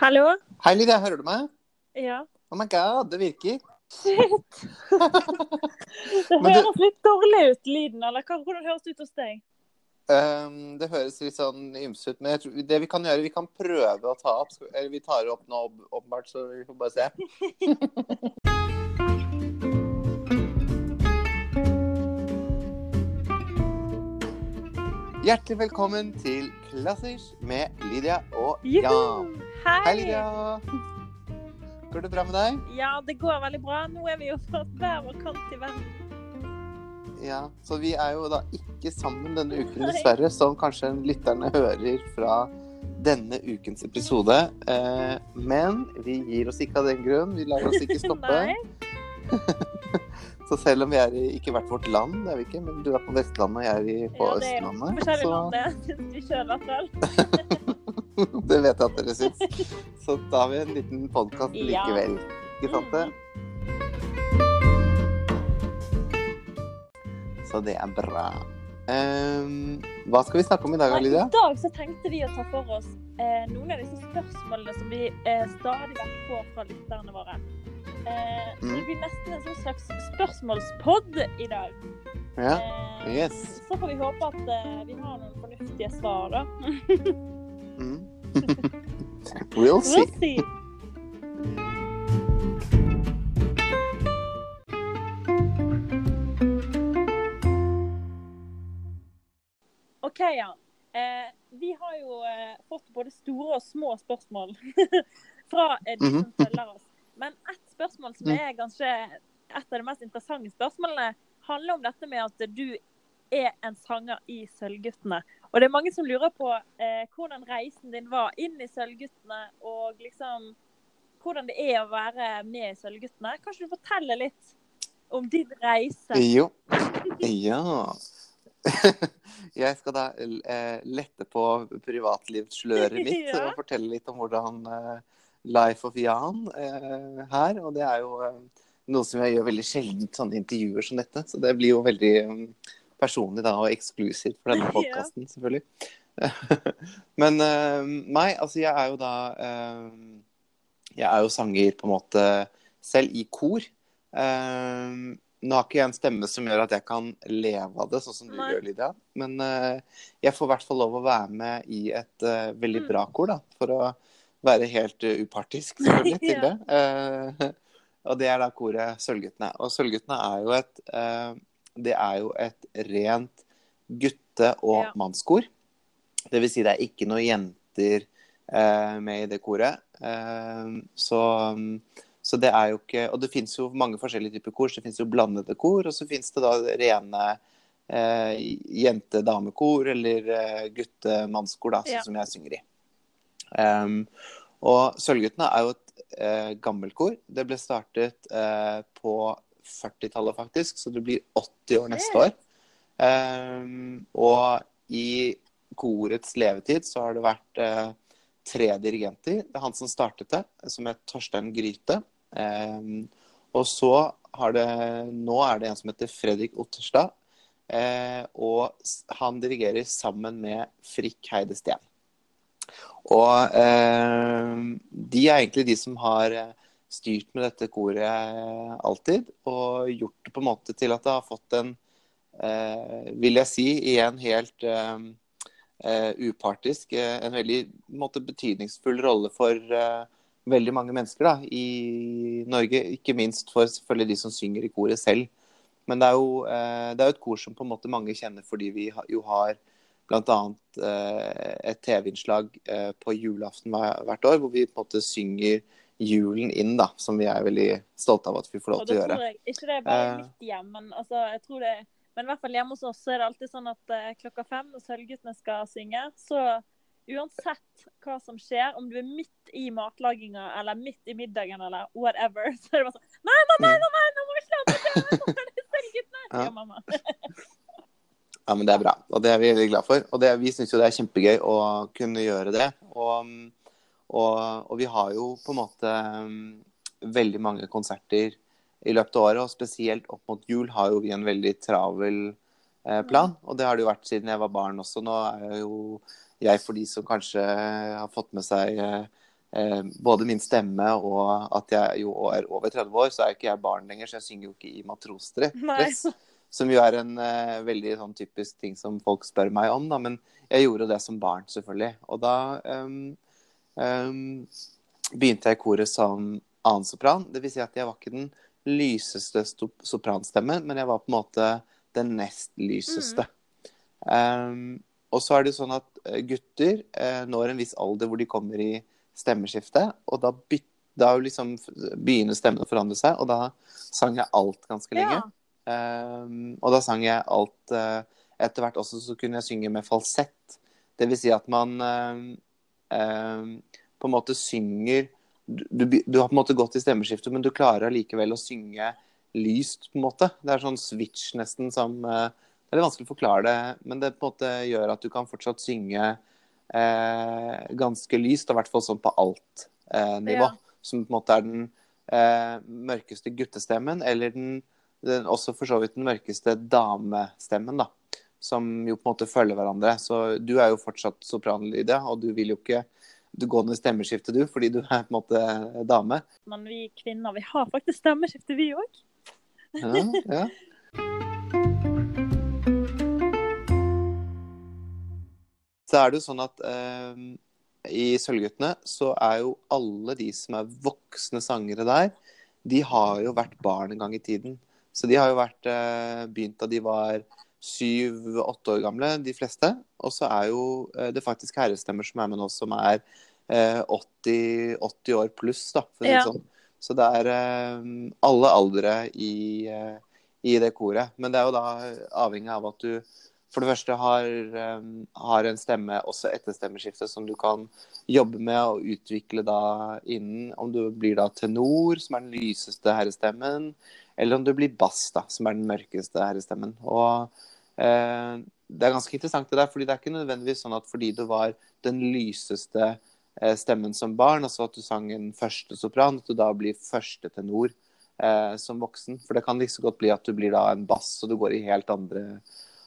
Hallo? Hei, Lydia, hører du meg? Ja. Oh my god, det virker. Shit. det høres du- litt dårlig ut, lyden. Eller hvordan høres det ut hos deg? Um, det høres litt sånn ymse ut, men tror, det vi kan gjøre, vi kan prøve å ta opp. Eller vi tar opp nå, åp- åpenbart, så vi får bare se. Hjertelig velkommen til Klassisk med Lydia og Jan. Hei! Hei, Lydia. Går det bra med deg? Ja, det går veldig bra. Nå er vi jo fra hver vår kant i verden. Ja, så vi er jo da ikke sammen denne uken, dessverre, som kanskje lytterne hører fra denne ukens episode. Eh, men vi gir oss ikke av den grunn. Vi lar oss ikke stoppe. Så selv om vi er i ikke hvert vårt land, det er vi ikke, men du er på Vestlandet og jeg er på på Ja, det er Østlandet, Forskjellige så land, det syns vi sjøl i hvert fall. det vet jeg at dere syns. Så da har vi en liten podkast likevel. Ikke sant det? Så det er bra. Um, hva skal vi snakke om i dag, Lydia? I dag så tenkte vi å ta for oss eh, noen av disse spørsmålene som vi eh, stadig vekk får fra lytterne våre. Eh, Mm. Det blir nesten en sånn slags spørsmålspod i dag. Ja. Eh, Yes. Så får vi håpe at eh, vi har noen fornuftige svar, da. We'll see. We'll see. OK, ja. Eh, vi har jo eh, fått både store og små spørsmål fra eh, de som Mhm. følger oss. Men ett spørsmål som Mm. er kanskje et av de mest interessante spørsmålene, handler om dette med at du er en sanger i Sølvguttene. Og det er mange som lurer på eh, hvordan reisen din var inn i Sølvguttene, og liksom hvordan det er å være med i Sølvguttene. Kan ikke du fortelle litt om din reise? Jo. Ja. Jeg skal da eh, lette på privatlivssløret mitt Ja. og fortelle litt om hvordan eh, Life of Jan eh, her. Og det er jo noe som jeg gjør veldig sjelden, sånne intervjuer som dette. Så det blir jo veldig eh, personlig da, og eksklusivt for denne podkasten, selvfølgelig. Men uh, meg, altså jeg er jo da uh, Jeg er jo sanger på en måte selv i kor. Uh, nå har ikke jeg en stemme som gjør at jeg kan leve av det, sånn som du Nei. gjør, Lydia. Men jeg får i hvert fall lov å være med i et veldig Mm. bra kor, da. For å være helt upartisk, selvfølgelig, til det. Og det er da koret Sølvguttene. Og Sølvguttene er jo et Det er jo et rent gutte- og Ja. mannskor. Det vil si det er ikke noen jenter eh, med i det koret. Eh, så så det er jo ikke Og det fins jo mange forskjellige typer kor. Så det fins jo blandede kor, og så fins det da rene eh, jente-damekor eller eh, gutte-mannskor, da, sånn Ja. som jeg synger i. Um, og Sølvguttene er jo et eh, gammelt kor. Det ble startet eh, på 40-tallet, faktisk, så det blir 80 år neste år. Um, og i korets levetid så har det vært uh, tre dirigenter. Det er han som startet det, som het Torstein Gryte. Um, og så har det Nå er det en som heter Fredrik Otterstad. Uh, og han dirigerer sammen med Frikk Heide Steen. Og uh, de er egentlig de som har eh, styrt med dette koret alltid, og gjort det på en måte til at det har fått en, eh, vil jeg si, igjen helt eh, eh, upartisk, eh, en veldig en måte, betydningsfull rolle for eh, veldig mange mennesker da, i Norge. Ikke minst for selvfølgelig de som synger i koret selv. Men det er jo, eh, det er jo et kor som på en måte mange kjenner fordi vi jo har bl.a. Et TV-innslag på julaften hvert år, hvor vi på en måte synger julen inn, da, som vi er veldig stolte av at vi får lov til å gjøre. jeg ikke det er bare Eh. mitt hjem, men altså, jeg tror det Men i hvert fall hjemme hos oss så er det alltid sånn at uh, klokka fem når Sølvguttene skal synge, så uansett hva som skjer, om du er midt i matlaginga eller midt i middagen eller whatever, så er det bare sånn Nei, nei, nei, nei, nei nå må vi slappe av! Sølvguttene! Ja. Ja, mamma. Ja, men det er bra, og det er vi veldig glad for. Og det, vi syns jo det er kjempegøy å kunne gjøre det. Og, og, og vi har jo på en måte um, veldig mange konserter i løpet av året, og spesielt opp mot jul har jo vi en veldig travel eh, plan. Og det har det jo vært siden jeg var barn også. Nå er jo jeg for de som kanskje har fått med seg eh, eh, både min stemme og at jeg jo er over 30 år, så er ikke jeg barn lenger, så jeg synger jo ikke i matrosdress. Som jo er en eh, veldig sånn typisk ting som folk spør meg om, da. Men jeg gjorde det som barn, selvfølgelig. Og da um, begynte jeg i koret som annensopran. Det vil si at jeg var ikke den lyseste sopranstemmen, men jeg var på en måte den nest lyseste. Mm. Um, og så er det sånn at eh, gutter eh, når en viss alder hvor de kommer i stemmeskifte, og da, byt, da liksom begynner stemmen å forandre seg, og da sang jeg alt ganske lenge. Ja. Um, og da sang jeg alt uh, Etter hvert også så kunne jeg synge med falsett. Det vil si at man uh, på en måte synger du, du, har på en måte gått i stemmeskiftet, men du klarer allikevel å synge lyst, på en måte. Det er sånn switch nesten som uh, det er litt vanskelig å forklare det, men det på en måte gjør at du kan fortsatt synge eh, ganske lyst, og i hvert fall sånn på alt-nivå. Eh, ja. Som på en måte er den eh, mørkeste guttestemmen, eller den, den, også for så vidt den mørkeste damestemmen, da. Som jo på en måte følger hverandre. Så du er jo fortsatt sopranlydia, og du vil jo ikke du går ned stemmeskifte, du, fordi du er på en måte dame. Men vi kvinner, vi har faktisk stemmeskifte, vi òg. ja, ja. Så er det jo sånn at eh, i Sølvguttene så er jo alle de som er voksne sangere der, de har jo vært barn en gang i tiden. Så de har jo vært eh, begynt da de var syv-åtte år gamle, de fleste. Og så er jo eh, det faktisk herrestemmer som er med nå, som er 80, eh, 80, år pluss, da, for å si det sånn. Så det er eh, alle aldre i, i det koret. Men det er jo da avhengig av at du for det første har, har en stemme også etter stemmeskiftet som du kan jobbe med og utvikle da innen Om du blir da tenor, som er den lyseste herrestemmen, eller om du blir bass, da, som er den mørkeste herrestemmen. Og det er ganske interessant det der, fordi det er ikke nødvendigvis sånn at fordi du var den lyseste eh, stemmen som barn, altså at du sang en første sopran, at du da blir første tenor eh, som voksen. For det kan like så godt bli at du blir da en bass, og du går i helt andre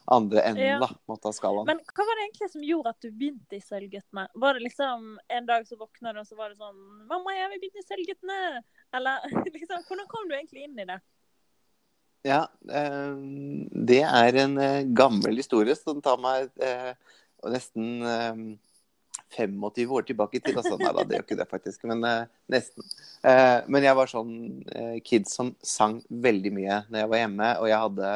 andre enden ja. da, skalaen. Men hva var det egentlig som gjorde at du begynte i Sølvguttene? Var det liksom en dag så våkna du og så var det sånn 'Mamma, jeg vil begynne i Sølvguttene'? Eller liksom, hvordan kom du egentlig inn i det? Ja, eh, det er en eh, gammel historie som tar meg eh, nesten eh, 25 år tilbake i tid. Altså, nei da, det gjør ikke det faktisk, men nesten. Men jeg var sånn kid som sang veldig mye når jeg var hjemme, og jeg hadde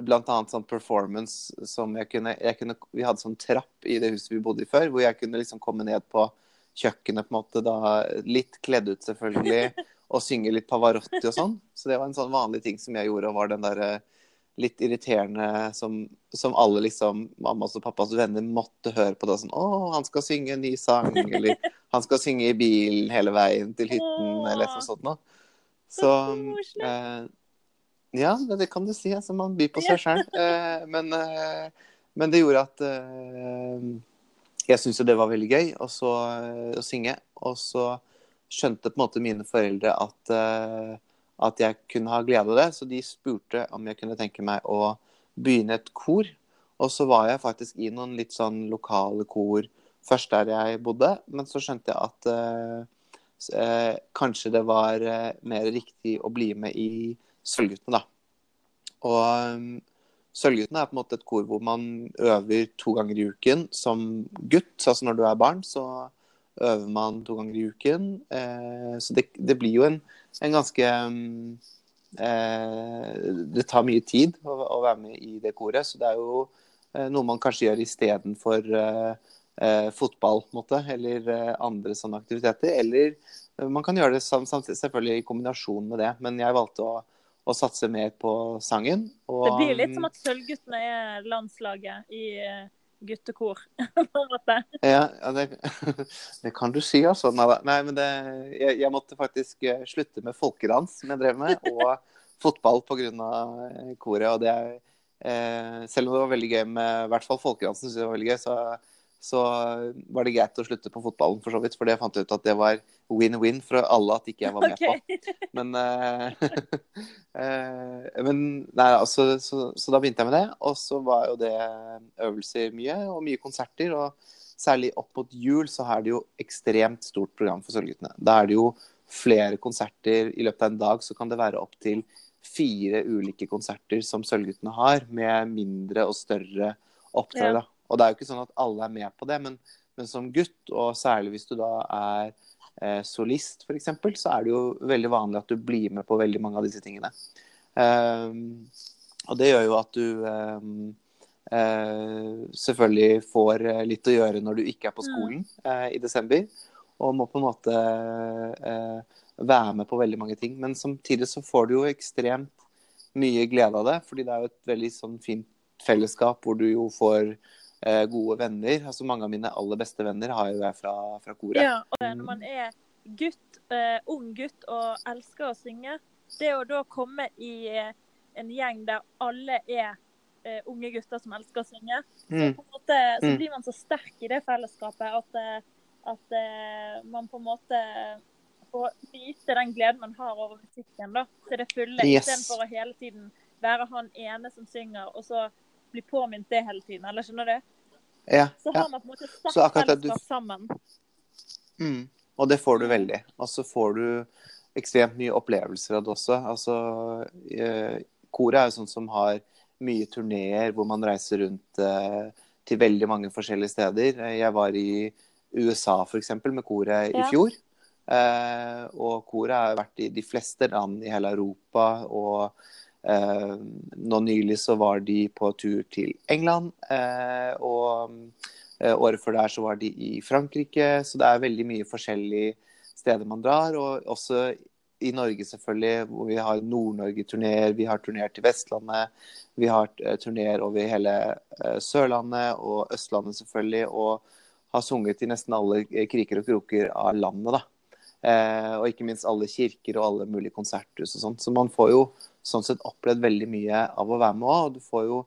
annet sånn performance som jeg kunne, jeg kunne, Vi hadde sånn trapp i det huset vi bodde i før, hvor jeg kunne liksom komme ned på kjøkkenet på en måte da, litt kledd ut selvfølgelig, og synge litt Pavarotti og sånn. Så det var en sånn vanlig ting som jeg gjorde, og var den derre litt irriterende som, som, alle liksom, mammas og pappas venner måtte høre på. da, sånn, 'Å, han skal synge en ny sang', eller 'Han skal synge i bilen hele veien til hytten', eller noe sånt noe. Så, eh, ja, det kan du si. Altså, man byr på seg sjøl. Eh, men, eh, men, det gjorde at eh, jeg syntes jo det var veldig gøy også, eh, å synge. Og så skjønte på en måte mine foreldre at, eh, at jeg kunne ha glede av det. Så de spurte om jeg kunne tenke meg å begynne et kor. Og så var jeg faktisk i noen litt sånn lokale kor først der jeg bodde. Men så skjønte jeg at eh, kanskje det var mer riktig å bli med i Sølvguttene, da. Og Sølvguttene er på en måte et kor hvor man øver to ganger i uken som gutt. Altså når du er barn, så øver man to ganger i uken. Eh, så det, det, blir jo en, en ganske um, eh, Det tar mye tid å, å, være med i det koret, så det er jo eh, noe man kanskje gjør istedenfor eh, eh, fotball, måte, eller eh, andre sånne aktiviteter. Eller eh, man kan gjøre det samtidig, selvfølgelig i kombinasjon med det, men jeg valgte å og satse mer på sangen. Og, det blir litt som at Sølvguttene er landslaget i guttekor. Ja, ja det, det, kan du si, altså. Nei, men det, jeg, jeg, måtte faktisk eh, slutte med folkedans, som jeg drev med, og fotball pga. Eh, koret. og det eh, Selv om det var veldig gøy med i hvert fall folkedansen, synes jeg det var veldig gøy, så så var det greit å slutte på fotballen, for så vidt. For det fant jeg ut at det var win-win for alle at ikke jeg var med okay. på. Men, uh, uh, men nei, altså, så, så, da begynte jeg med det. Og så var jo det øvelser mye, og mye konserter. Og særlig opp mot jul så er det jo ekstremt stort program for Sølvguttene. Da er det jo flere konserter. I løpet av en dag så kan det være opptil fire ulike konserter som Sølvguttene har, med mindre og større oppdrag. Ja. Og det er jo ikke sånn at alle er med på det, men, men som gutt, og særlig hvis du da er eh, solist f.eks., så er det jo veldig vanlig at du blir med på veldig mange av disse tingene. Ehm, og det gjør jo at du ehm, eh, selvfølgelig får eh, litt å gjøre når du ikke er på skolen eh, i desember, og må på en måte eh, være med på veldig mange ting. Men samtidig så får du jo ekstremt mye glede av det, fordi det er jo et veldig sånn fint fellesskap hvor du jo får gode venner. Altså Mange av mine aller beste venner har jo jeg fra, fra koret. Ja, og når man er gutt, uh, ung gutt og elsker å synge, det å da komme i eh, en gjeng der alle er uh, unge gutter som elsker å synge, så, Mm. på en måte, så Mm. blir man så sterk i det fellesskapet at, eh, at uh, man på en måte får vite den gleden man har over musikken da, til det fulle, Yes. istedenfor å hele tiden være han ene som synger, og så bli påminnet det hele tiden. Eller skjønner du? Ja, Så ja. har man på en måte satt det du- sammen. Mm. Og det får du veldig. Og så får du ekstremt mye opplevelser av det også. Altså, eh, koret er jo sånn som har mye turneer hvor man reiser rundt eh, til veldig mange forskjellige steder. Eh, Jeg var i USA f.eks. med koret i Ja. fjor. Eh, og koret har vært i de fleste land i hele Europa. Og eh, nå nylig så var de på tur til England. Eh, og Eh, Året før der så var de i Frankrike, så det er veldig mye forskjellige steder man drar. Og også i Norge, selvfølgelig, hvor vi har Nord-Norge-turneer, vi har turneer til Vestlandet, vi har eh, turneer over hele eh, Sørlandet og Østlandet, selvfølgelig, og har sunget i nesten alle kriker og kroker av landet, da. Eh, og ikke minst alle kirker og alle mulige konserthus og sånt. Så man får jo sånn sett opplevd veldig mye av å være med òg, og du får jo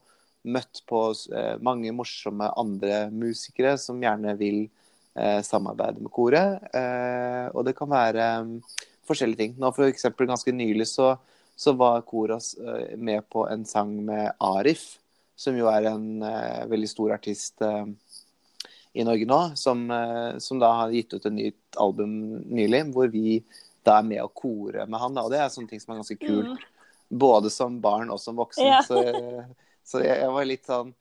møtt på eh, mange morsomme andre musikere som gjerne vil eh, samarbeide med koret. Eh, og det kan være mm, forskjellige ting. Nå for eksempel ganske nylig så, så var koret med på en sang med Arif, som jo er en veldig stor artist i Norge nå, som, som da har gitt ut et nytt album nylig, hvor vi da er med å kore med han. Da. Og det er sånne ting som er ganske kult. Både som barn og som voksen. Ja. Så, så jeg, jeg var litt sånn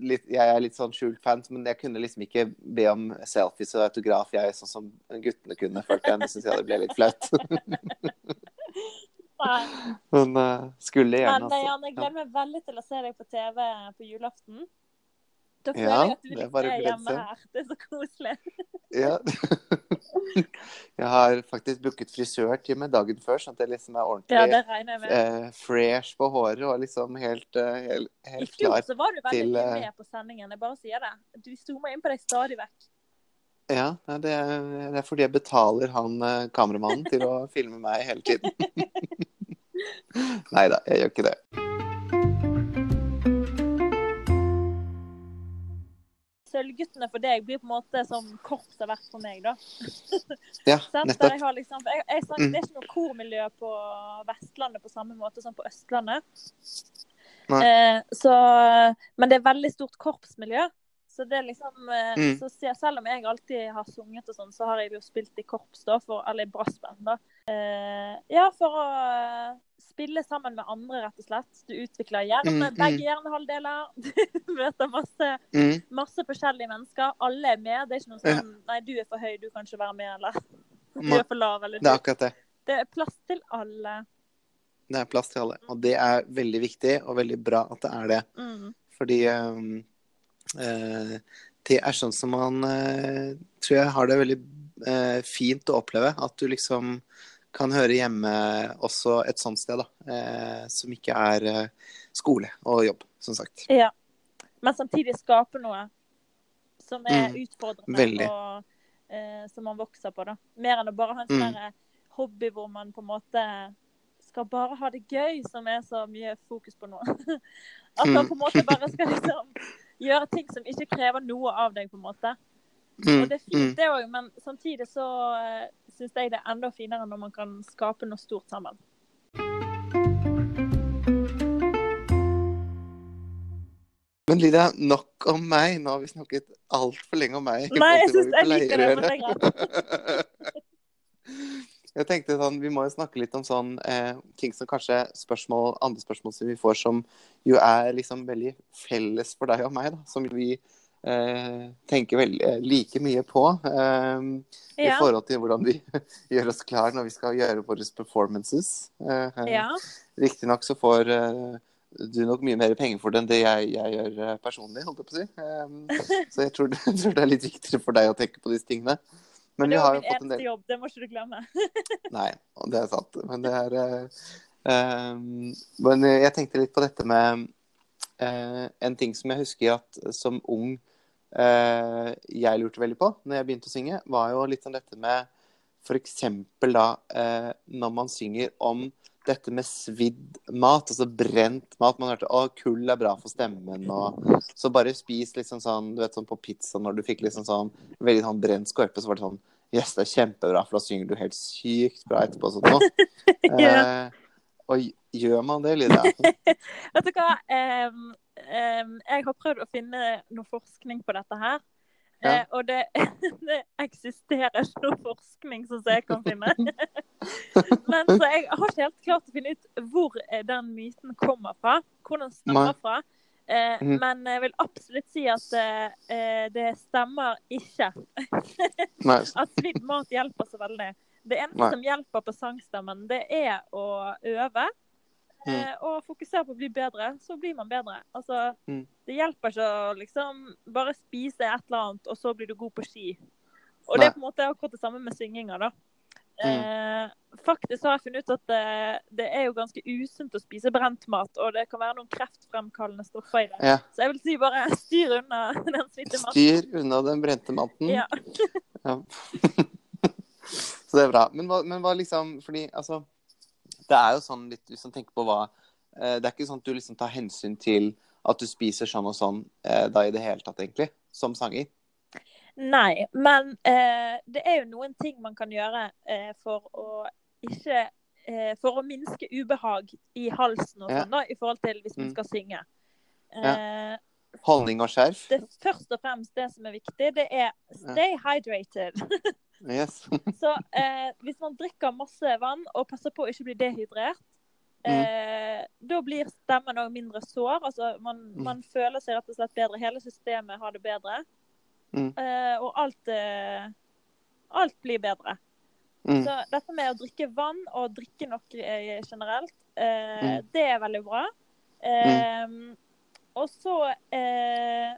litt, Jeg er litt sånn skjult fan, men jeg kunne liksom ikke be om selfies og autograf, jeg, sånn som guttene kunne. Følte jeg. Det syns jeg det ble litt flaut. Men uh, skulle gjerne, Men Janne, altså. Jeg gleder meg veldig til å se deg på TV på julaften. Da føler Ja, jeg at du det er hjemme her. Det er så koselig. Ja. jeg har faktisk booket frisørtime dagen før, sånn at jeg liksom er ordentlig Ja, eh, fresh på håret og liksom helt, eh, helt, I helt fjor klar. så var du veldig til, mye eh, med på sendingen. Jeg bare sier det. Du zoomer inn på deg stadig vekk. Ja, det er, det er fordi jeg betaler han eh, kameramannen til å filme meg hele tiden. Nei da, jeg gjør ikke det. Sølvguttene for deg blir på en måte som korps har vært for meg, da. Ja, nettopp. jeg har liksom, jeg, jeg sang, Mm. Det er ikke noe kormiljø på Vestlandet på samme måte som på Østlandet. Eh, så, men det er veldig stort korpsmiljø. Så det er liksom, eh, Mm. så selv om jeg alltid har sunget og sånn, så har jeg jo spilt i korps, da, for, eller i brassband. da. Eh, ja, for å spille sammen med andre, rett og slett. Du utvikler hjerne, Mm, mm. begge hjernehalvdeler. Du møter masse Mm, masse forskjellige mennesker. Alle er med. Det er ikke noe sånn Nei, du er for høy, du kan ikke være med, eller du er for lav, eller det er akkurat det. Det er plass til alle. Det er plass til alle. Og det er veldig viktig, og veldig bra at det er det. Mm. Fordi um, uh, det er sånn som man uh, tror jeg har det veldig uh, fint å oppleve. At du liksom kan høre hjemme også et sånt sted, da. Eh, som ikke er eh, skole og jobb, som sagt. Ja. Men samtidig skape noe som er Mm. utfordrende, Veldig. og eh, som man vokser på. da. Mer enn å bare ha en sånn Mm. hobby hvor man på en måte skal bare ha det gøy, som er så mye fokus på nå. At man Mm. på en måte bare skal liksom gjøre ting som ikke krever noe av deg, på en måte. Mm, Og det er mm. fint, det òg, men samtidig så uh, syns jeg det er enda finere når man kan skape noe stort sammen. Men Lydia, nok om meg. Nå har vi snakket altfor lenge om meg. Nei, jeg syns jeg liker det, men. Jeg tenkte sånn, Vi må jo snakke litt om sånn eh, ting som kanskje spørsmål, andre spørsmål som vi får, som jo er liksom veldig felles for deg og meg. da, Som vi tenker veldig eh, like mye på. Eh, I forhold til hvordan vi gjør oss klar når vi skal gjøre våre performances. Eh, Ja. Riktignok så får eh, du nok mye mer penger for det enn det jeg, jeg gjør eh, personlig, holdt jeg på å si. Eh, så jeg tror, jeg tror det er litt viktigere for deg å tenke på disse tingene. Men Men det jo min eneste del jobb, det må ikke du glemme. Nei, det er sant. Men det er eh, eh, Men jeg tenkte litt på dette med eh, En ting som jeg husker at som ung eh, jeg lurte veldig på når jeg begynte å synge, var jo litt sånn dette med f.eks. da eh, når man synger om dette med svidd mat, altså brent mat. Man hørte at kull er bra for stemmen, og så bare spis liksom sånn du vet sånn på pizza når du fikk liksom sånn veldig sånn brent skorpe, så var det sånn Yes, det er kjempebra, for da synger du helt sykt bra etterpå. og Sånn. Ja. eh, og gjør man det, Lida? Vet du hva? um, um, jeg har prøvd å finne noe forskning på dette her. Ja. Eh, og det, det eksisterer ikke noe forskning som jeg kan finne. Men så jeg har ikke helt klart å finne ut hvor eh, den myten kommer fra. Hvor den stammer fra. Eh, Mhm. Men jeg vil absolutt si at eh, eh, det stemmer ikke. At svidd mat hjelper så veldig. Det eneste Nei. som hjelper på sangstemmen, det er å øve. Mm. Eh, og fokusere på å bli bedre, så blir man bedre. Altså, Mm. Det hjelper ikke å liksom bare spise et eller annet, og så blir du god på ski. Og Nei. det er på en måte akkurat det samme med synginga, da. Mm. Eh, faktisk har jeg funnet ut at det, det er jo ganske usunt å spise brent mat, og det kan være noen kreftfremkallende stoffer i det. Ja. Så jeg vil si bare styr unna den svitte maten. Styr unna den brente maten. Ja. Ja. Så det er bra. Men hva, men hva liksom Fordi altså Det er jo sånn litt Hvis man tenker på hva eh, Det er ikke sånn at du liksom tar hensyn til at du spiser sånn og sånn eh, da i det hele tatt, egentlig, som sanger. Nei, men eh, det er jo noen ting man kan gjøre eh, for å ikke eh, For å minske ubehag i halsen og Ja. sånn, da, i forhold til hvis man Mm. skal synge. Ja. Holdning og skjerf. det først og fremst det som er viktig, det er stay hydrated. Yes. Så eh, hvis man drikker masse vann og passer på å ikke bli dehydrert, Mm. eh, da blir stemmen òg mindre sår. Altså man, Mm. man føler seg rett og slett bedre. Hele systemet har det bedre. Mm. Eh, og alt eh, Alt blir bedre. Mm. Så dette med å drikke vann og drikke nok eh, generelt, eh, Mm. det er veldig bra. Og så eh,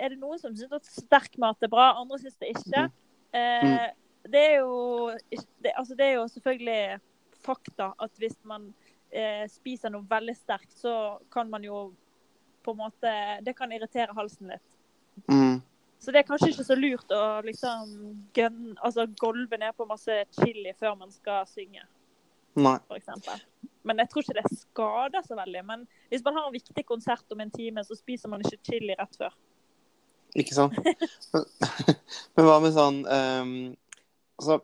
er det noen som syns at sterk mat er bra, andre syns det ikke. Eh, det, er jo, det, altså det er jo selvfølgelig fakta at hvis man eh, spiser noe veldig sterkt, så kan man jo på en måte Det kan irritere halsen litt. Mm. Så det er kanskje ikke så lurt å liksom gønne, altså golve ned på masse chili før man skal synge, Nei. eksempel Men jeg tror ikke det skader så veldig. Men hvis man har en viktig konsert om en time, så spiser man ikke chili rett før. Ikke sant? Men, men hva med sånn um, altså,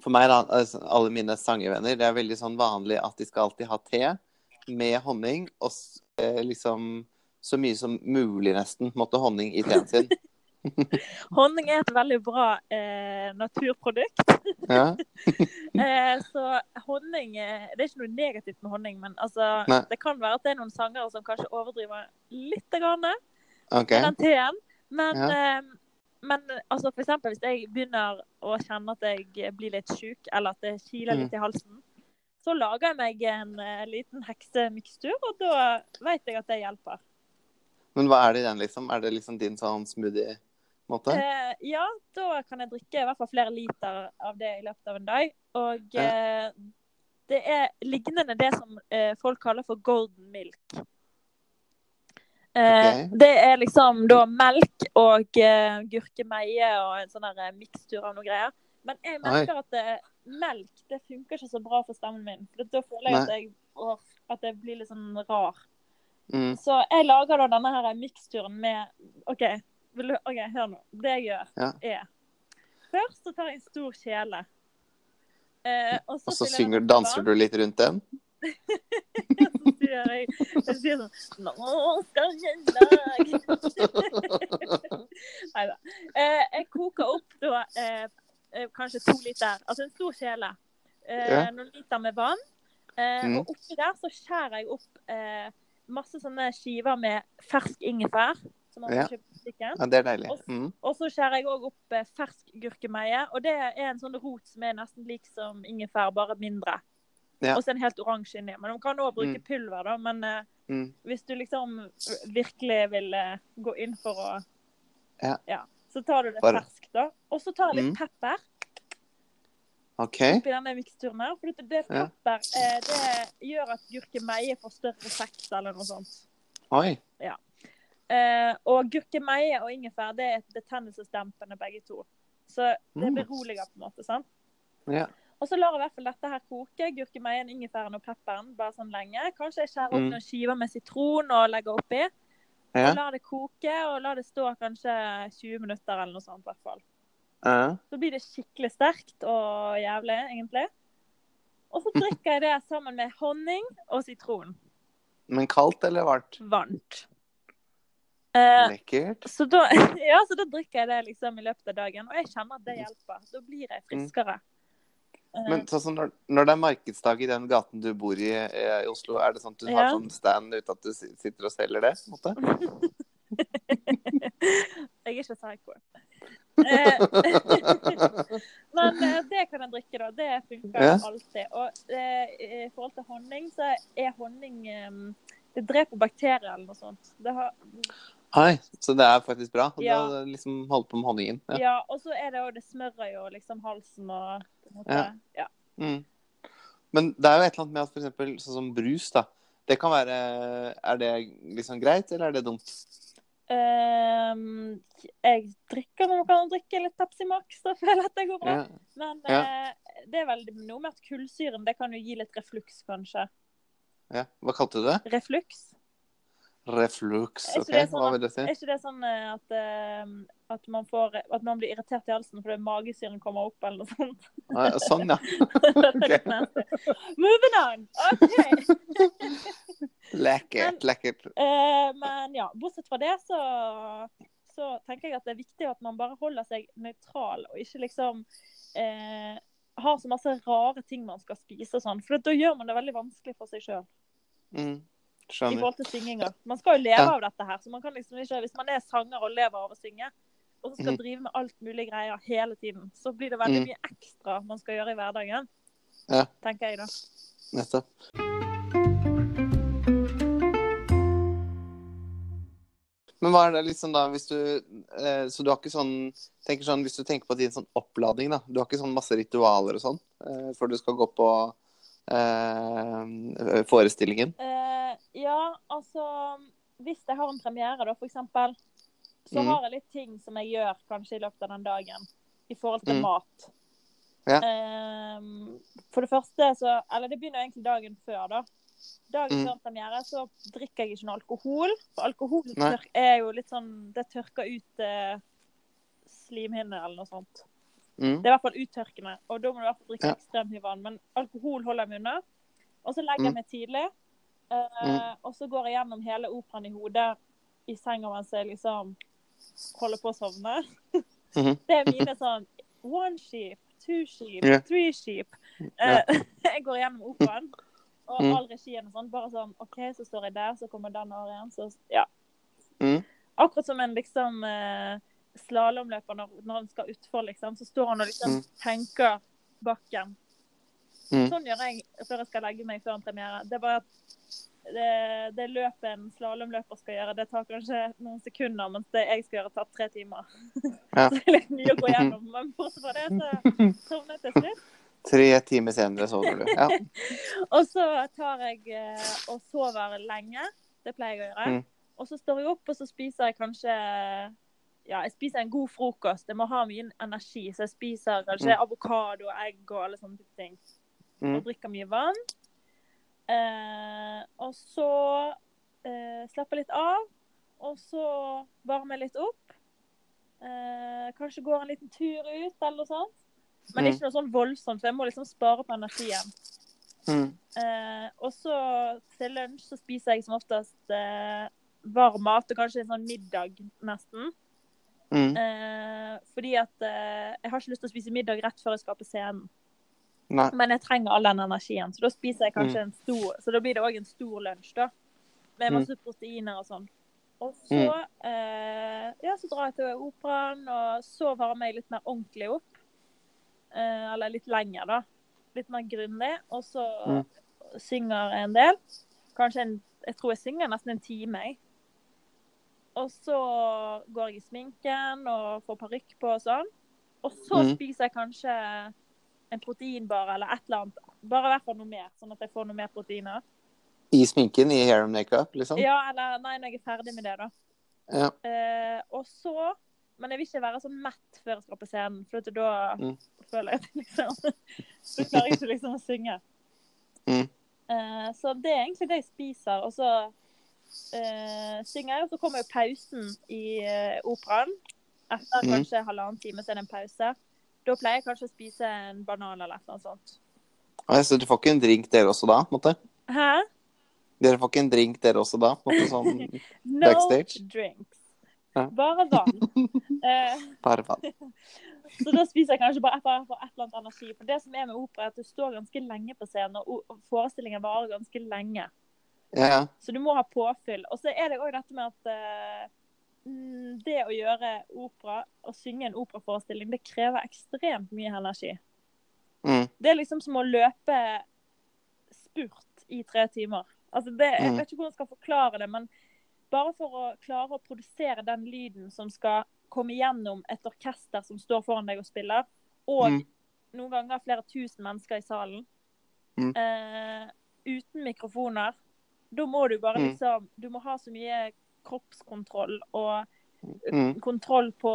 For meg, da, altså, alle mine sangevenner, det er veldig sånn vanlig at de skal alltid ha te med honning, og eh, liksom så mye som mulig, nesten, måtte honning i teen sin. Honning er et veldig bra eh, naturprodukt. Eh, så honning eh, Det er ikke noe negativt med honning, men altså, det kan være at det er noen sangere som kanskje overdriver litt grann okay. med den teen. Men, Ja. eh, men altså, for eksempel hvis jeg begynner å kjenne at jeg blir litt sjuk, eller at det kiler litt i halsen, så lager jeg meg en eh, liten heksemikstur, og da vet jeg at det hjelper. Men hva er det i den, liksom? Er det liksom din sånn smoothie-måte? Eh, ja, da kan jeg drikke i hvert fall flere liter av det i løpet av en dag. Og eh, det er lignende det som folk kaller for golden milk. Eh, Ok. Det er liksom da melk og uh, gurkemeie og en sånn der, eh, mikstur av noe greier. Men jeg merker at det, melk det funker ikke så bra for stemmen min. For da føler jeg at jeg, åh, at jeg blir litt sånn rar. Mm. Så jeg lager da denne her miksturen med OK, du, okay hør nå. Det jeg gjør, Ja. er Først så tar jeg en stor kjele. Eh, og så, Og så synger, danser du litt rundt den? Så jeg, jeg sier sånn Nå skal jeg lage Nei da. Eh, jeg koker opp da eh, eh, kanskje to liter, altså en stor kjele. Eh, Ja. Noen liter med vann. Eh, Mm. Og oppi der så skjærer jeg opp eh, masse sånne skiver med fersk ingefær. Som man Ja. Ja, det er deilig. Mm. Og så skjærer jeg òg opp fersk gurkemeie. Og det er en sånn rot som er nesten lik som ingefær, bare mindre. Ja. Og så en helt oransje inni. Men de kan òg bruke Mm. pulver, da. Men uh, Mm. hvis du liksom virkelig vil uh, gå inn for å Ja. så tar du det Bare- ferskt, da. Og så tar jeg litt Mm. pepper OK. oppi denne miksturen her. For det, det Ja. pepper eh, det gjør at gurkemeie får større effekt, eller noe sånt. Oi. Eh, og gurkemeie og ingefær det er betennelsesdempende begge to. Så det Mm. beroliger på en måte. sant? Ja. Og så lar jeg i hvert fall dette her koke. Gurkemeien, ingefæren og pepperen bare sånn lenge. Kanskje jeg skjærer opp Mm. noen skiver med sitron og legger oppi. Ja. Og lar det koke, og lar det stå kanskje 20 minutter eller noe sånt. i hvert fall. Ja. Så blir det skikkelig sterkt og jævlig, egentlig. Og så drikker jeg det sammen med honning og sitron. Men kaldt eller varmt? Varmt. Eh, Lekkert. så, da, ja, så da drikker jeg det liksom i løpet av dagen, og jeg kjenner at det hjelper. Da blir jeg friskere. Eh, Men sånn som når, når det er markedsdag i den gaten du bor i eh, i Oslo, er det sånn at du har sånn stand uten at du sitter og selger det? på en måte? jeg er ikke psycho. Eh, Men eh, det kan jeg drikke, da. Det funker Ja. alltid. Og eh, i forhold til honning, så er honning eh, Det dreper bakterier eller noe sånt. Det har, Oi, så det er faktisk bra? Ja. Da liksom holdt på med honningen? ja. Ja. og så er det jo Det smører jo liksom halsen og måte, Ja. ja. Mm. Men det er jo et eller annet med at eksempel sånn som brus, da. Det kan være Er det liksom greit, eller er det dumt? Um, jeg drikker når man kan drikke litt Pepsi Max, da føler jeg at det går bra. Ja. Men eh, det er vel noe med at kullsyren det kan jo gi litt refluks, kanskje. ja. Hva kalte du det? Refluks? Reflux. OK, sånn hva vil det si? Er ikke det sånn eh, at, eh, at, man får, at man blir irritert i halsen fordi magesyren kommer opp, eller noe sånt? Ah, Sånn, ja. Nasty. Moving on! OK. Lekkert. Lekkert. Eh, men ja, bortsett fra det, så, så tenker jeg at det er viktig at man bare holder seg nøytral, og ikke liksom eh, har så masse rare ting man skal spise og sånn. For da gjør man det veldig vanskelig for seg sjøl Mm. I forhold til synginga. Man skal jo leve Ja. av dette her, så man kan liksom ikke Hvis man er sanger og lever av å synge, og så skal mm. drive med alt mulig greier hele tiden, så blir det veldig Mm. mye ekstra man skal gjøre i hverdagen. Ja. Tenker jeg da. Nettopp. Men hva er det liksom da, hvis du eh, Så du har ikke sånn tenker sånn, Hvis du tenker på din sånn oppladning, da. Du har ikke sånn masse ritualer og sånn eh, før du skal gå på eh, forestillingen? Eh, ja, altså Hvis jeg har en premiere, da, for eksempel, så mm. har jeg litt ting som jeg gjør kanskje i løpet av den dagen i forhold til mm. mat. Ja. Eh, for det første så Eller det begynner egentlig dagen før, da. Dagen mm. før premiere så drikker jeg ikke noe alkohol. For alkohol er jo litt sånn Det tørker ut eh, slimhinner eller noe sånt. Mm. Det er i hvert fall uttørkende, og da må du i hvert fall drikke Ja. ekstremt mye vann. Men alkohol holder jeg meg unna. Og så legger jeg Mm. meg tidlig. uh. Og så går jeg gjennom hele operaen i hodet i senga mens jeg liksom holder på å sovne. Mhm. Det er mine sånn one sheep, two sheep, yeah. three sheep. Eh, jeg går gjennom operaen. Og Mm. all regien og sånn. Bare sånn OK, så står jeg der, så kommer den arien. Så ja. Mm. Akkurat som en liksom eh, slalåmløper når, når han skal utfor, liksom. Så står han og liksom Mm. tenker bakken. Mm. Sånn gjør jeg før jeg skal legge meg før en premiere. Det er bare at det, det løpet en slalåmløper skal gjøre, det tar kanskje noen sekunder, mens det jeg skal gjøre, tar tre timer. Ja. Så det er litt mye å gå gjennom. Men bortsett fra det, så sovnet jeg til slutt. Tre timer senere sover du. Ja. Og så tar jeg eh, og sover lenge. Det pleier jeg å gjøre. Mm. Og så står jeg opp, og så spiser jeg kanskje Ja, jeg spiser en god frokost. Jeg må ha mye energi, så jeg spiser kanskje Mm. avokado og egg og alle sånne ting. Mm. Og drikker mye vann. Eh, og så eh, slapper litt av. Og så varmer jeg litt opp. Eh, kanskje går en liten tur ut, eller noe sånt. Men Mm. ikke noe sånn voldsomt, for jeg må liksom spare på energien. Mm. Eh, og så til lunsj så spiser jeg som oftest eh, varm mat, og kanskje en sånn middag nesten. Mm. Eh, fordi at eh, jeg har ikke lyst til å spise middag rett før jeg skal på scenen. Nei. Men jeg trenger all den energien, så da spiser jeg kanskje Mm. en stor Så da blir det òg en stor lunsj, da. Med Mm. masse proteiner og sånn. Og så, eh, ja, så drar jeg til operaen, og så varmer jeg litt mer ordentlig opp. Eh, eller litt lenger, da. Litt mer grundig. Og så Mm. synger jeg en del. Kanskje en Jeg tror jeg synger nesten en time, jeg. Og så går jeg i sminken og får parykk på og sånn. Og så Mm. spiser jeg kanskje en proteinbar eller et eller annet. Bare i hvert fall noe mer, sånn at jeg får noe mer proteiner. I sminken, i hair and makeup, liksom? Ja, eller nei, når jeg er ferdig med det, da. Ja. Eh, og så Men jeg vil ikke være så mett før jeg skal på scenen, for da Mm. føler jeg at liksom Så klarer jeg ikke liksom å synge. Mm. Eh, så det er egentlig det jeg spiser. Og så synger og så kommer jo pausen i eh, operaen. Etter Mm. kanskje halvannen time så er det en pause. Da pleier jeg kanskje å spise en banan eller noe sånt. Oi, Så du får ikke en drink dere også da? måtte? Hæ? Dere får ikke en drink dere også da? Måtte, sånn No Backstage? drinks. Hæ? Bare vann. Eh, bare vann? Så da spiser jeg kanskje bare et eller annet energi. For det som er med opera, er at du står ganske lenge på scenen, og forestillingen varer ganske lenge. Ja. Så du må ha påfyll. Og så er det òg dette med at mm, det å gjøre opera, å synge en operaforestilling, det krever ekstremt mye energi. Mm. Det er liksom som å løpe spurt i tre timer. Altså det, jeg Mm. vet ikke hvordan jeg skal forklare det, men bare for å klare å produsere den lyden som skal komme gjennom et orkester som står foran deg og spiller, og Mm. noen ganger flere tusen mennesker i salen, Mm. uh, uten mikrofoner, da må du bare Mm. liksom Du må ha så mye kroppskontroll og Mm. kontroll på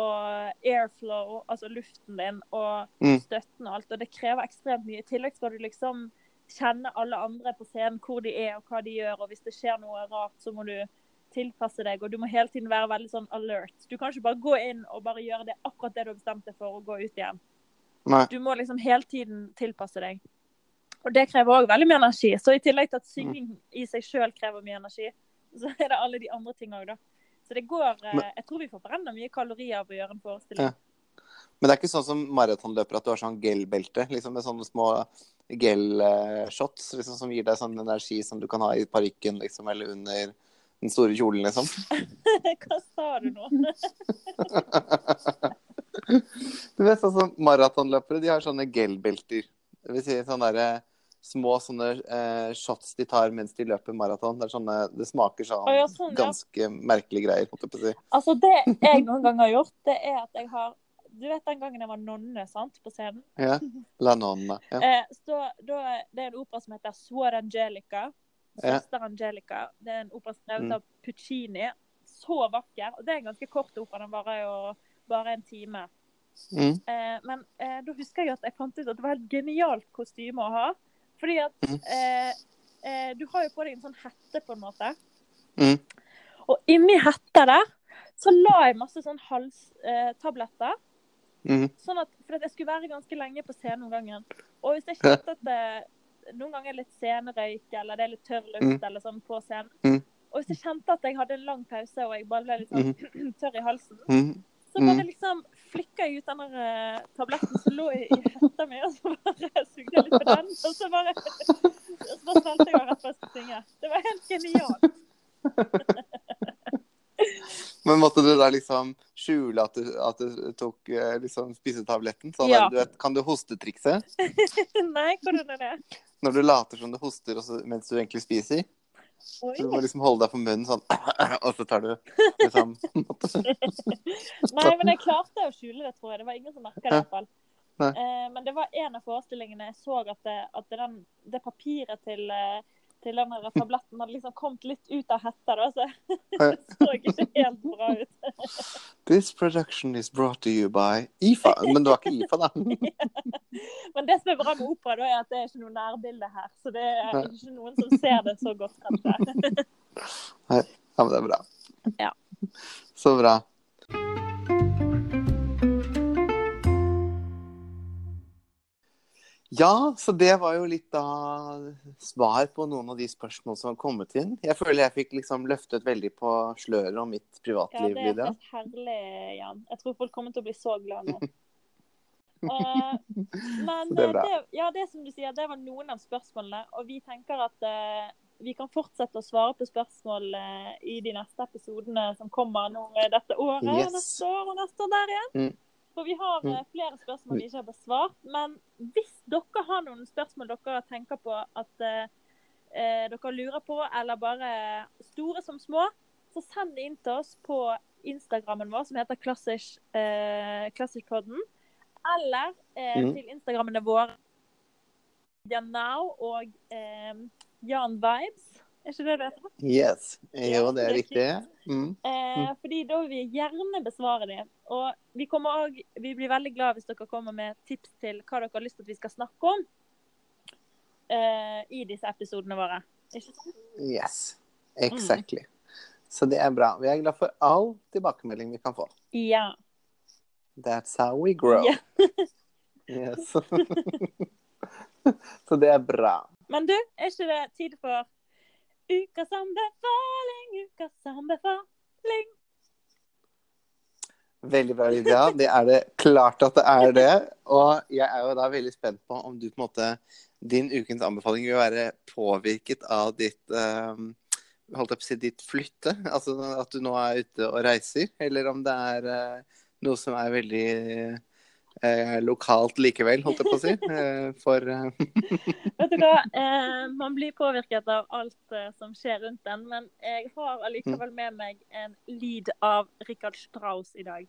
airflow, altså luften din, og Mm. støtten og alt. Og det krever ekstremt mye. I tillegg skal du liksom kjenne alle andre på scenen, hvor de er og hva de gjør. Og hvis det skjer noe rart, så må du tilpasse deg, og du må hele tiden være veldig sånn alert. Du kan ikke bare gå inn og bare gjøre det akkurat det du har bestemt deg for, og gå ut igjen. Nei. Du må liksom hele tiden tilpasse deg. Og det krever òg veldig mye energi. Så i tillegg til at synging i seg sjøl krever mye energi, så er det alle de andre tinga òg, da. Så det går eh, Jeg tror vi får brenna mye kalorier av å gjøre en forestilling. Ja. Men det er ikke sånn som maratonløpere at du har sånn gel-belte liksom med sånne små gel-shots liksom, som gir deg sånn energi som du kan ha i parykken liksom, eller under den store kjolen, liksom. Hva sa du nå? Du vet sånn maratonløpere, de har sånne gel-belter. Det vil si sånne der, små sånne eh, shots de tar mens de løper maraton. Det, det smaker sånn ja, sånn, ja. ganske merkelige greier, holdt jeg si. Altså, det jeg noen ganger har gjort, det er at jeg har Du vet den gangen jeg var nonne sant, på scenen? Ja. La nonna. Ja. Eh, så, da, det er en opera som heter Suor Angelica. Ja. Søster Angelica. Det er en opera skrevet Mm. av Puccini. Så vakker. Og det er en ganske kort opera. Den varer jo bare en time. Mm. Eh, men eh, da husker jeg at jeg fant ut at det var et genialt kostyme å ha. Fordi at Mhm. eh, eh, du har jo på deg en sånn hette, på en måte. Mm. Og inni hetta der så la jeg masse sånn halstabletter. Eh. Mm. sånn at, for at jeg skulle være ganske lenge på scenen noen gangen. Og hvis jeg kjente at det noen ganger er litt scenerøyk, eller det er litt tørr luft Mm. eller sånn på scenen. Mm. Og hvis jeg kjente at jeg hadde en lang pause og jeg bare ble litt sånn tørr i halsen, Mm. så bare liksom flikka jeg ut den der eh, tabletten som lå i, i hetta mi, og så bare sugde jeg litt på den. Og så bare, så bare svelget jeg rett før jeg skulle synge. Det var helt genialt. Men måtte du da liksom skjule at du, at du tok eh, liksom spisetabletten? Sånn, Ja. du vet, kan du hostetrikse? Nei, hvordan er det? Når du later som du hoster og mens du egentlig spiser? Oi. Så du må liksom holde deg for munnen sånn, og så tar du liksom Nei, men jeg klarte å skjule det, tror jeg. Det var ingen som merka det. i hvert fall. Eh, men det var en av forestillingene jeg så at det, at den, det papiret til, eh, til den der tabletten hadde liksom kommet litt ut av hetta. Da, så det så ikke helt bra ut. This production is brought to you by IFA. Men det var ikke IFA, da. Men det som er bra med opera, da, er at det er ikke noe nærbilde her. Så det er ikke noen som ser det så godt, kanskje. Ja, men det er bra. Ja. Så bra. Ja, så det var jo litt da svar på noen av de spørsmål som har kommet inn. Jeg føler jeg fikk liksom løftet veldig på sløret om mitt privatliv. Ja, det er helt herlig, Jan. Jeg tror folk kommer til å bli så glad nå. Uh, men det eh, det, ja, det som du sier, det var noen av spørsmålene. Og vi tenker at uh, vi kan fortsette å svare på spørsmål uh, i de neste episodene som kommer nå dette året. Yes. Neste år og neste år der igjen. Mm. For vi har eh, flere spørsmål vi ikke har besvart. Men hvis dere har noen spørsmål dere tenker på at eh, eh, dere lurer på, eller bare store som små, så send det inn til oss på Instagrammen vår, som heter Klassisk, eh. Eller eh, Mm. til Instagrammene våre Jan Now og eh, Jan Vibes. Er ikke det det heter? Yes. Jo, det det er riktig. Mm. Eh, fordi da vil vi gjerne besvare dem. Og vi, også, vi blir veldig glad hvis dere kommer med tips til hva dere har lyst til at vi skal snakke om eh, i disse episodene våre. Ikke sant? Yes. Exactly. Så det er bra. Vi er glad for all tilbakemelding vi kan få. Ja. That's how we grow. Yeah. Yes. Så det er bra. Men du, er ikke det tid for ukas anbefaling, ukas anbefaling? Veldig bra, Lydia. Det er det klart at det er det. Og jeg er jo da veldig spent på om du på en måte Din ukens anbefaling vil være påvirket av ditt um, holdt jeg på å si ditt flytte? Altså at du nå er ute og reiser? Eller om det er uh, noe som er veldig lokalt likevel, holdt jeg på å si? Eh, for eh, Vet du hva, eh, man blir påvirket av alt eh, som skjer rundt den, men jeg har allikevel med meg en lyd av Richard Strauss i dag.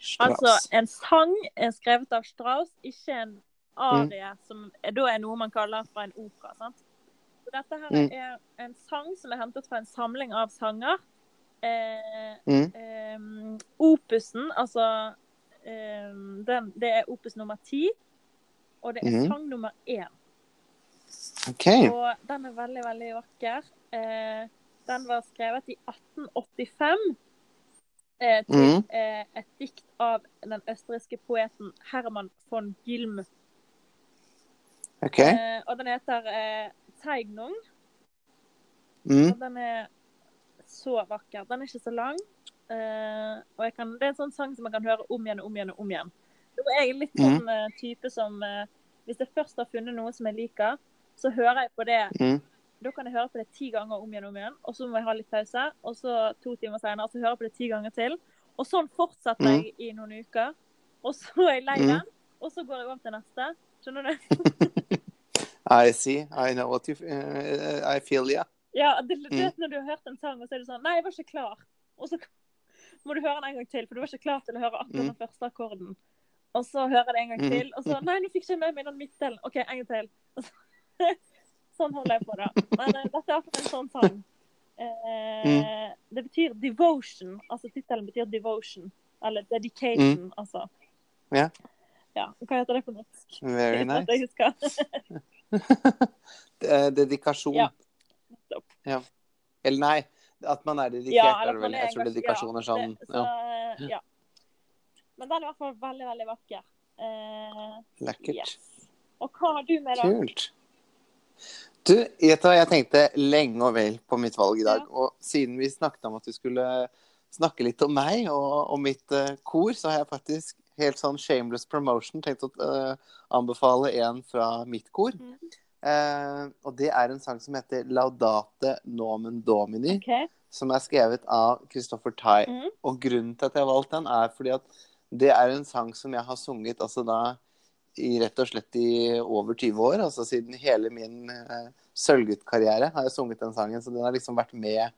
Strauss. Altså en sang skrevet av Strauss, ikke en arie, som er, da er noe man kaller fra en opera. sant? Så dette her Mm. er en sang som er hentet fra en samling av sanger. Eh, Mm. eh, opusen, altså em, den, Det er opus nummer ti, og det er Mhm. sang nummer én. OK. Og den er veldig, veldig vakker. Uh, den var skrevet i 1885 uh, til mm eh, et dikt av den østerrikske poeten Herman von Gilm. ok. Eh, og den heter eh, Teignung. Mm. Og den er så vakker. Den er ikke så lang. Eh, og kan, det er en sånn sang som man kan høre om igjen og om igjen og om igjen. Nå er jeg litt sånn eh, type som uh, Hvis jeg først har funnet noe som jeg liker, så hører jeg på det Mm. da kan jeg høre på det ti ganger om igjen og om igjen. Og så må jeg ha litt pause. Og så to timer senere så hører jeg på det ti ganger til. Og sånn fortsetter Mm. jeg i noen uker. Og så er jeg lei Mm. den. Og så går jeg over til neste. Skjønner du? I see. I know what you uh, I feel, yeah. Ja, det, Mm. vet når du har hørt en sang, og så er du sånn Nei, jeg var ikke klar. Og så må du høre den en gang til, for du var ikke klar til å høre akkurat den første akkorden. Og så hører jeg det en gang Mm. til, og så Nei, nå fikk ikke jeg med meg den midtdelen. OK, en gang til. Så, sånn holder jeg på, da. Men eh, dette er akkurat en sånn sang. Eh, Det betyr devotion. Altså tittelen betyr devotion. Eller dedication, altså. Ja. Ja, Hva heter det på norsk? Very nice. Dedikasjon. Ja. Nettopp. Ja. Eller nei, at man er dedikert, Ja, er det vel. Jeg tror dedikasjon er sånn Det- så, ja, ja. Men den er i hvert fall veldig, veldig vakker. Eh, lekkert. yes. Og hva har du med, deg? Kult. Du, du jeg tenkte lenge og vel på mitt valg i dag. Ja. Og siden vi snakket om at vi skulle snakke litt om meg og om mitt uh, kor, så har jeg faktisk helt sånn shameless promotion tenkt å uh, anbefale en fra mitt kor. Mhm. Eh, og det er en sang som heter 'Laudate Nomen Domini'. okay. som er skrevet av Christopher Tye. Mm. Og grunnen til at jeg har valgt den, er fordi at det er en sang som jeg har sunget altså da i rett og slett i over 20 år. Altså siden hele min uh, Sølvgutt-karriere har jeg sunget den sangen. Så den har liksom vært med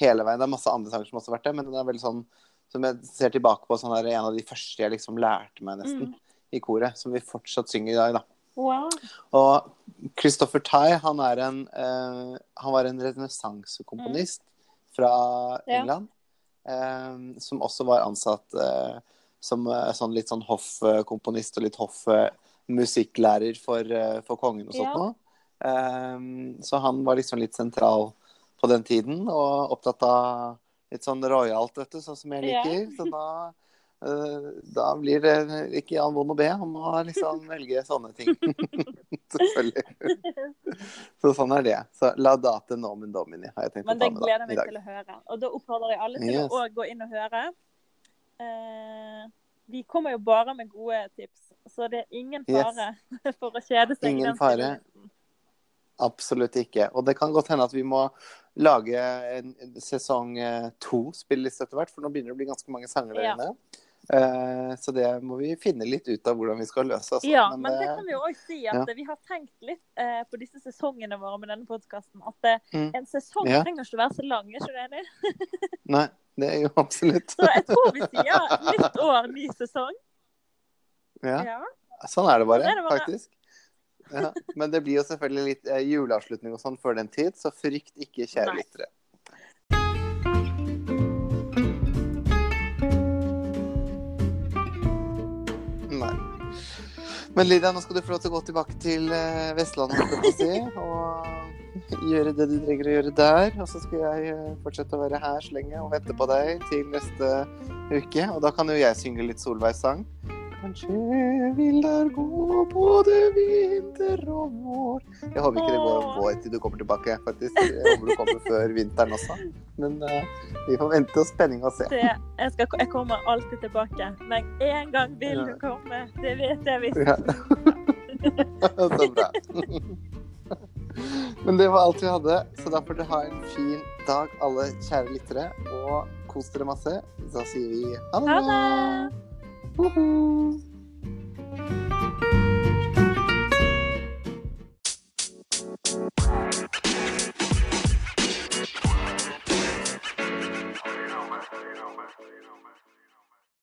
hele veien. Det er masse andre sanger som også har vært det, men den er veldig sånn som jeg ser tilbake på som en av de første jeg liksom lærte meg nesten Mm. i koret. Som vi fortsatt synger i dag, da. Wow. Og Christopher Tye, han, er en, eh, han var en renessansekomponist fra Ja. England. eh, som også var ansatt eh, som eh, sånn litt sånn hoffkomponist og litt hoffmusikklærer for, eh, for kongen og sånt Ja. noe. Eh, så han var liksom litt sentral på den tiden, og opptatt av litt sånn royalt, vet du, sånn som jeg Ja. liker. Så da Da blir det ikke Jan vond å be om å liksom velge sånne ting. Selvfølgelig. Så sånn er det. Så la date nomen domini, har jeg tenkt Men å ta med gleder da, meg til å høre. Og da oppfordrer jeg alle til Yes. å gå inn og høre. Eh, vi kommer jo bare med gode tips, så det er ingen Yes. fare for å kjede seg. Ingen fare. Absolutt ikke. Og det kan godt hende at vi må lage en sesong eh, to spilleliste etter hvert, for nå begynner det å bli ganske mange sanger der Ja. inne. Eh, Så det må vi finne litt ut av hvordan vi skal løse. Altså. Ja, Men, men det eh, kan vi jo òg si at ja. vi har tenkt litt eh, på disse sesongene våre med denne podkasten. At eh, Mm. en sesong Ja. trenger ikke å være så lang, er ikke du enig? Nei, det er jo absolutt Så jeg tror vi sier nytt år, ny sesong. ja. Ja. Sånn er det bare, Sånn er det bare. faktisk. Ja. Men det blir jo selvfølgelig litt eh, juleavslutning og sånn før den tid, så frykt ikke, kjære lyttere. Men Lydia, nå skal du få lov til å gå tilbake til eh, Vestlandet si, og gjøre det du trenger å gjøre der. Og så skal jeg eh, fortsette å være her så lenge og vente på deg til neste uke. Og da kan jo jeg synge litt Solveigs sang. Kanskje vil der gå både vinter og vår Jeg håper ikke det går vår til du kommer tilbake, faktisk. Jeg håper du kommer før vinteren også. Men uh, vi får vente og spenning og se. Det, jeg, skal, jeg kommer alltid tilbake. Men én gang vil du komme. Det vet jeg visst. Ja. Så bra. Men det var alt vi hadde, så da får dere ha en fin dag, alle kjære lyttere. Og kos dere masse. Så sier vi ha det Ha Woohoo! You know, man. You know, man.